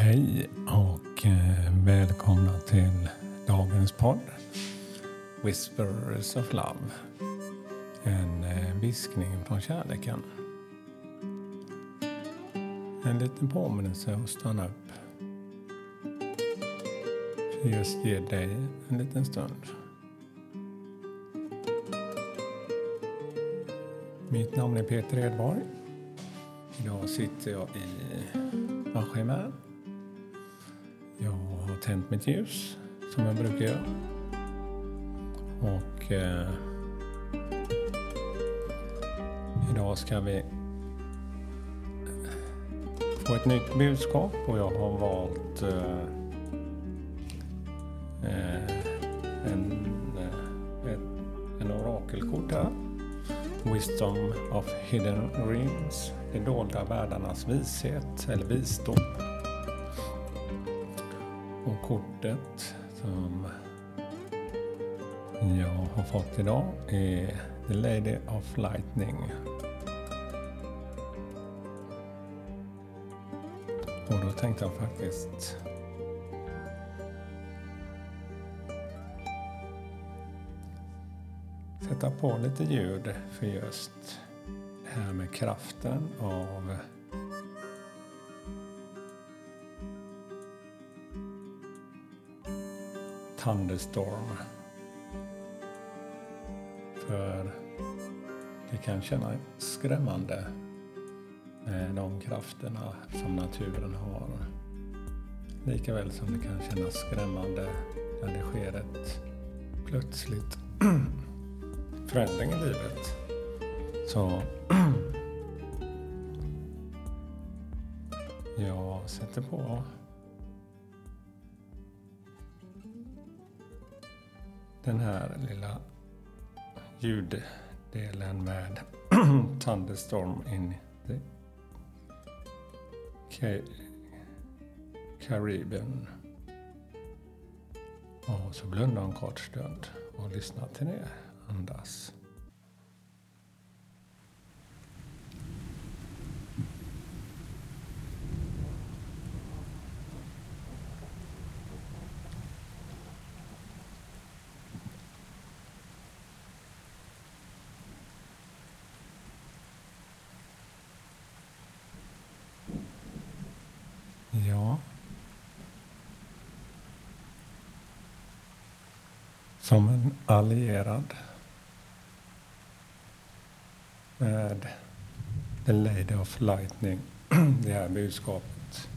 Hej och eh, välkomna till dagens podd Whispers of Love. En eh, viskning från kärleken. En liten påminnelse att stanna upp. För just ge dig en liten stund. Mitt namn är Peter Edborg. Idag sitter jag i Aschimär jag har tänt mitt ljus som jag brukar göra. Och eh, idag ska vi få ett nytt budskap och jag har valt eh, eh en, eh, ett, en orakelkort här. Wisdom of Hidden Rings, De dolda världarnas vishet eller visdom. Och kortet som jag har fått idag är The Lady of Lightning. Och då tänkte jag faktiskt sätta på lite ljud för just det här med kraften av thunderstorm. För det kan kännas skrämmande med de krafterna som naturen har. Likaväl som det kan kännas skrämmande när det sker ett plötsligt förändring i livet. Så jag sätter på den här lilla ljuddelen med Thunderstorm in the Caribbean. Och så blundar en kort stund och lyssnar till det. Andas. Ja. Som en allierad med The Lady of Lightning, det här budskapet,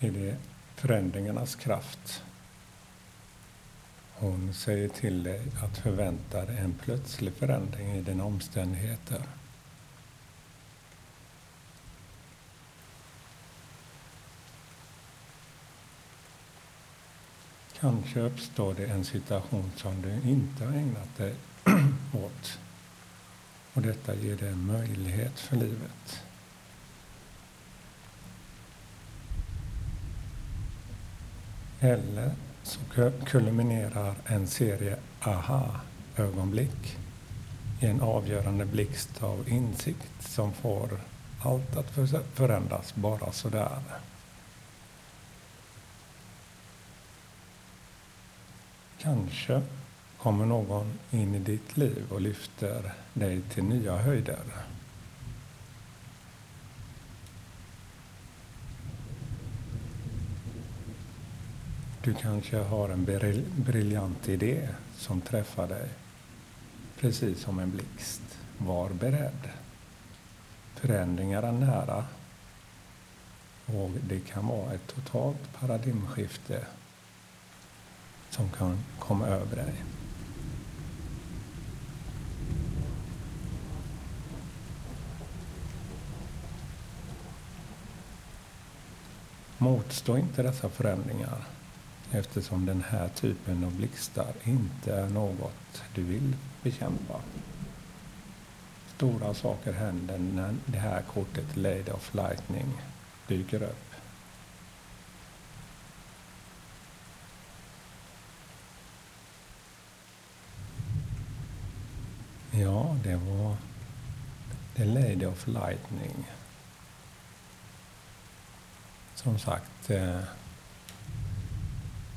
är det förändringarnas kraft. Hon säger till dig att förvänta dig en plötslig förändring i dina omständigheter. Kanske uppstår det en situation som du inte har ägnat dig åt. Och detta ger dig en möjlighet för livet. Eller så kulminerar en serie aha-ögonblick i en avgörande blixt av insikt som får allt att förändras bara sådär. Kanske kommer någon in i ditt liv och lyfter dig till nya höjder. Du kanske har en briljant idé som träffar dig precis som en blixt. Var beredd. Förändringar är nära och det kan vara ett totalt paradigmskifte som kan komma över dig. Motstå inte dessa förändringar eftersom den här typen av blixtar inte är något du vill bekämpa. Stora saker händer när det här kortet Lady of Lightning dyker upp. Ja, det var The Lady of Lightning som sagt, eh,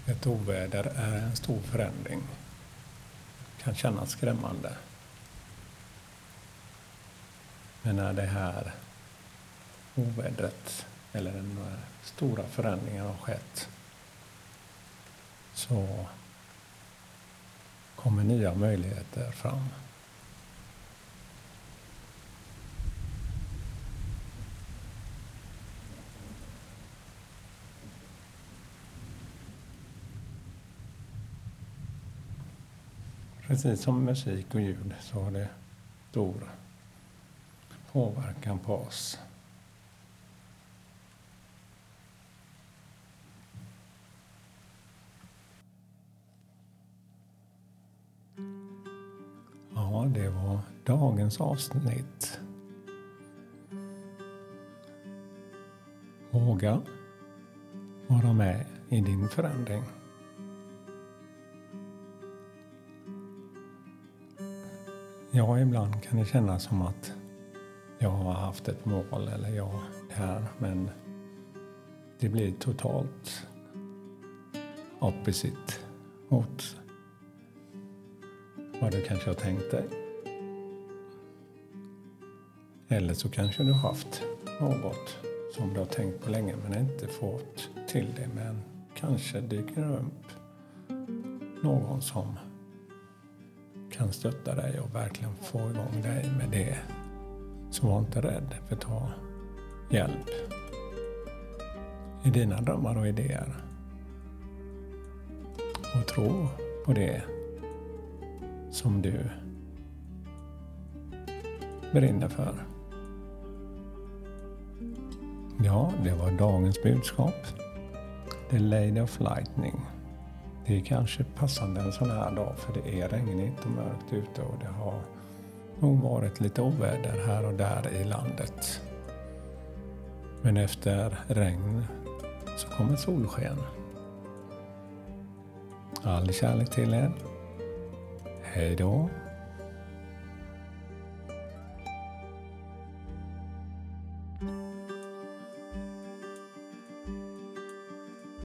ett oväder är en stor förändring. kan kännas skrämmande. Men när det här ovädret eller den stora förändringen har skett så kommer nya möjligheter fram. Precis som musik och ljud så har det stor påverkan på oss. Ja, det var dagens avsnitt. Våga vara med i din förändring. Ja, ibland kan det kännas som att jag har haft ett mål eller jag det här, men det blir totalt opposite mot vad du kanske har tänkt dig. Eller så kanske du har haft något som du har tänkt på länge men inte fått till det. Men kanske dyker det upp någon som kan stötta dig och verkligen få igång dig med det. Så var inte rädd för att ta hjälp i dina drömmar och idéer. Och tro på det som du brinner för. Ja, det var dagens budskap. The Lady of Lightning. Det är kanske passande en sån här dag för det är regnigt och mörkt ute och det har nog varit lite oväder här och där i landet. Men efter regn så kommer solsken. All kärlek till er. Hej då.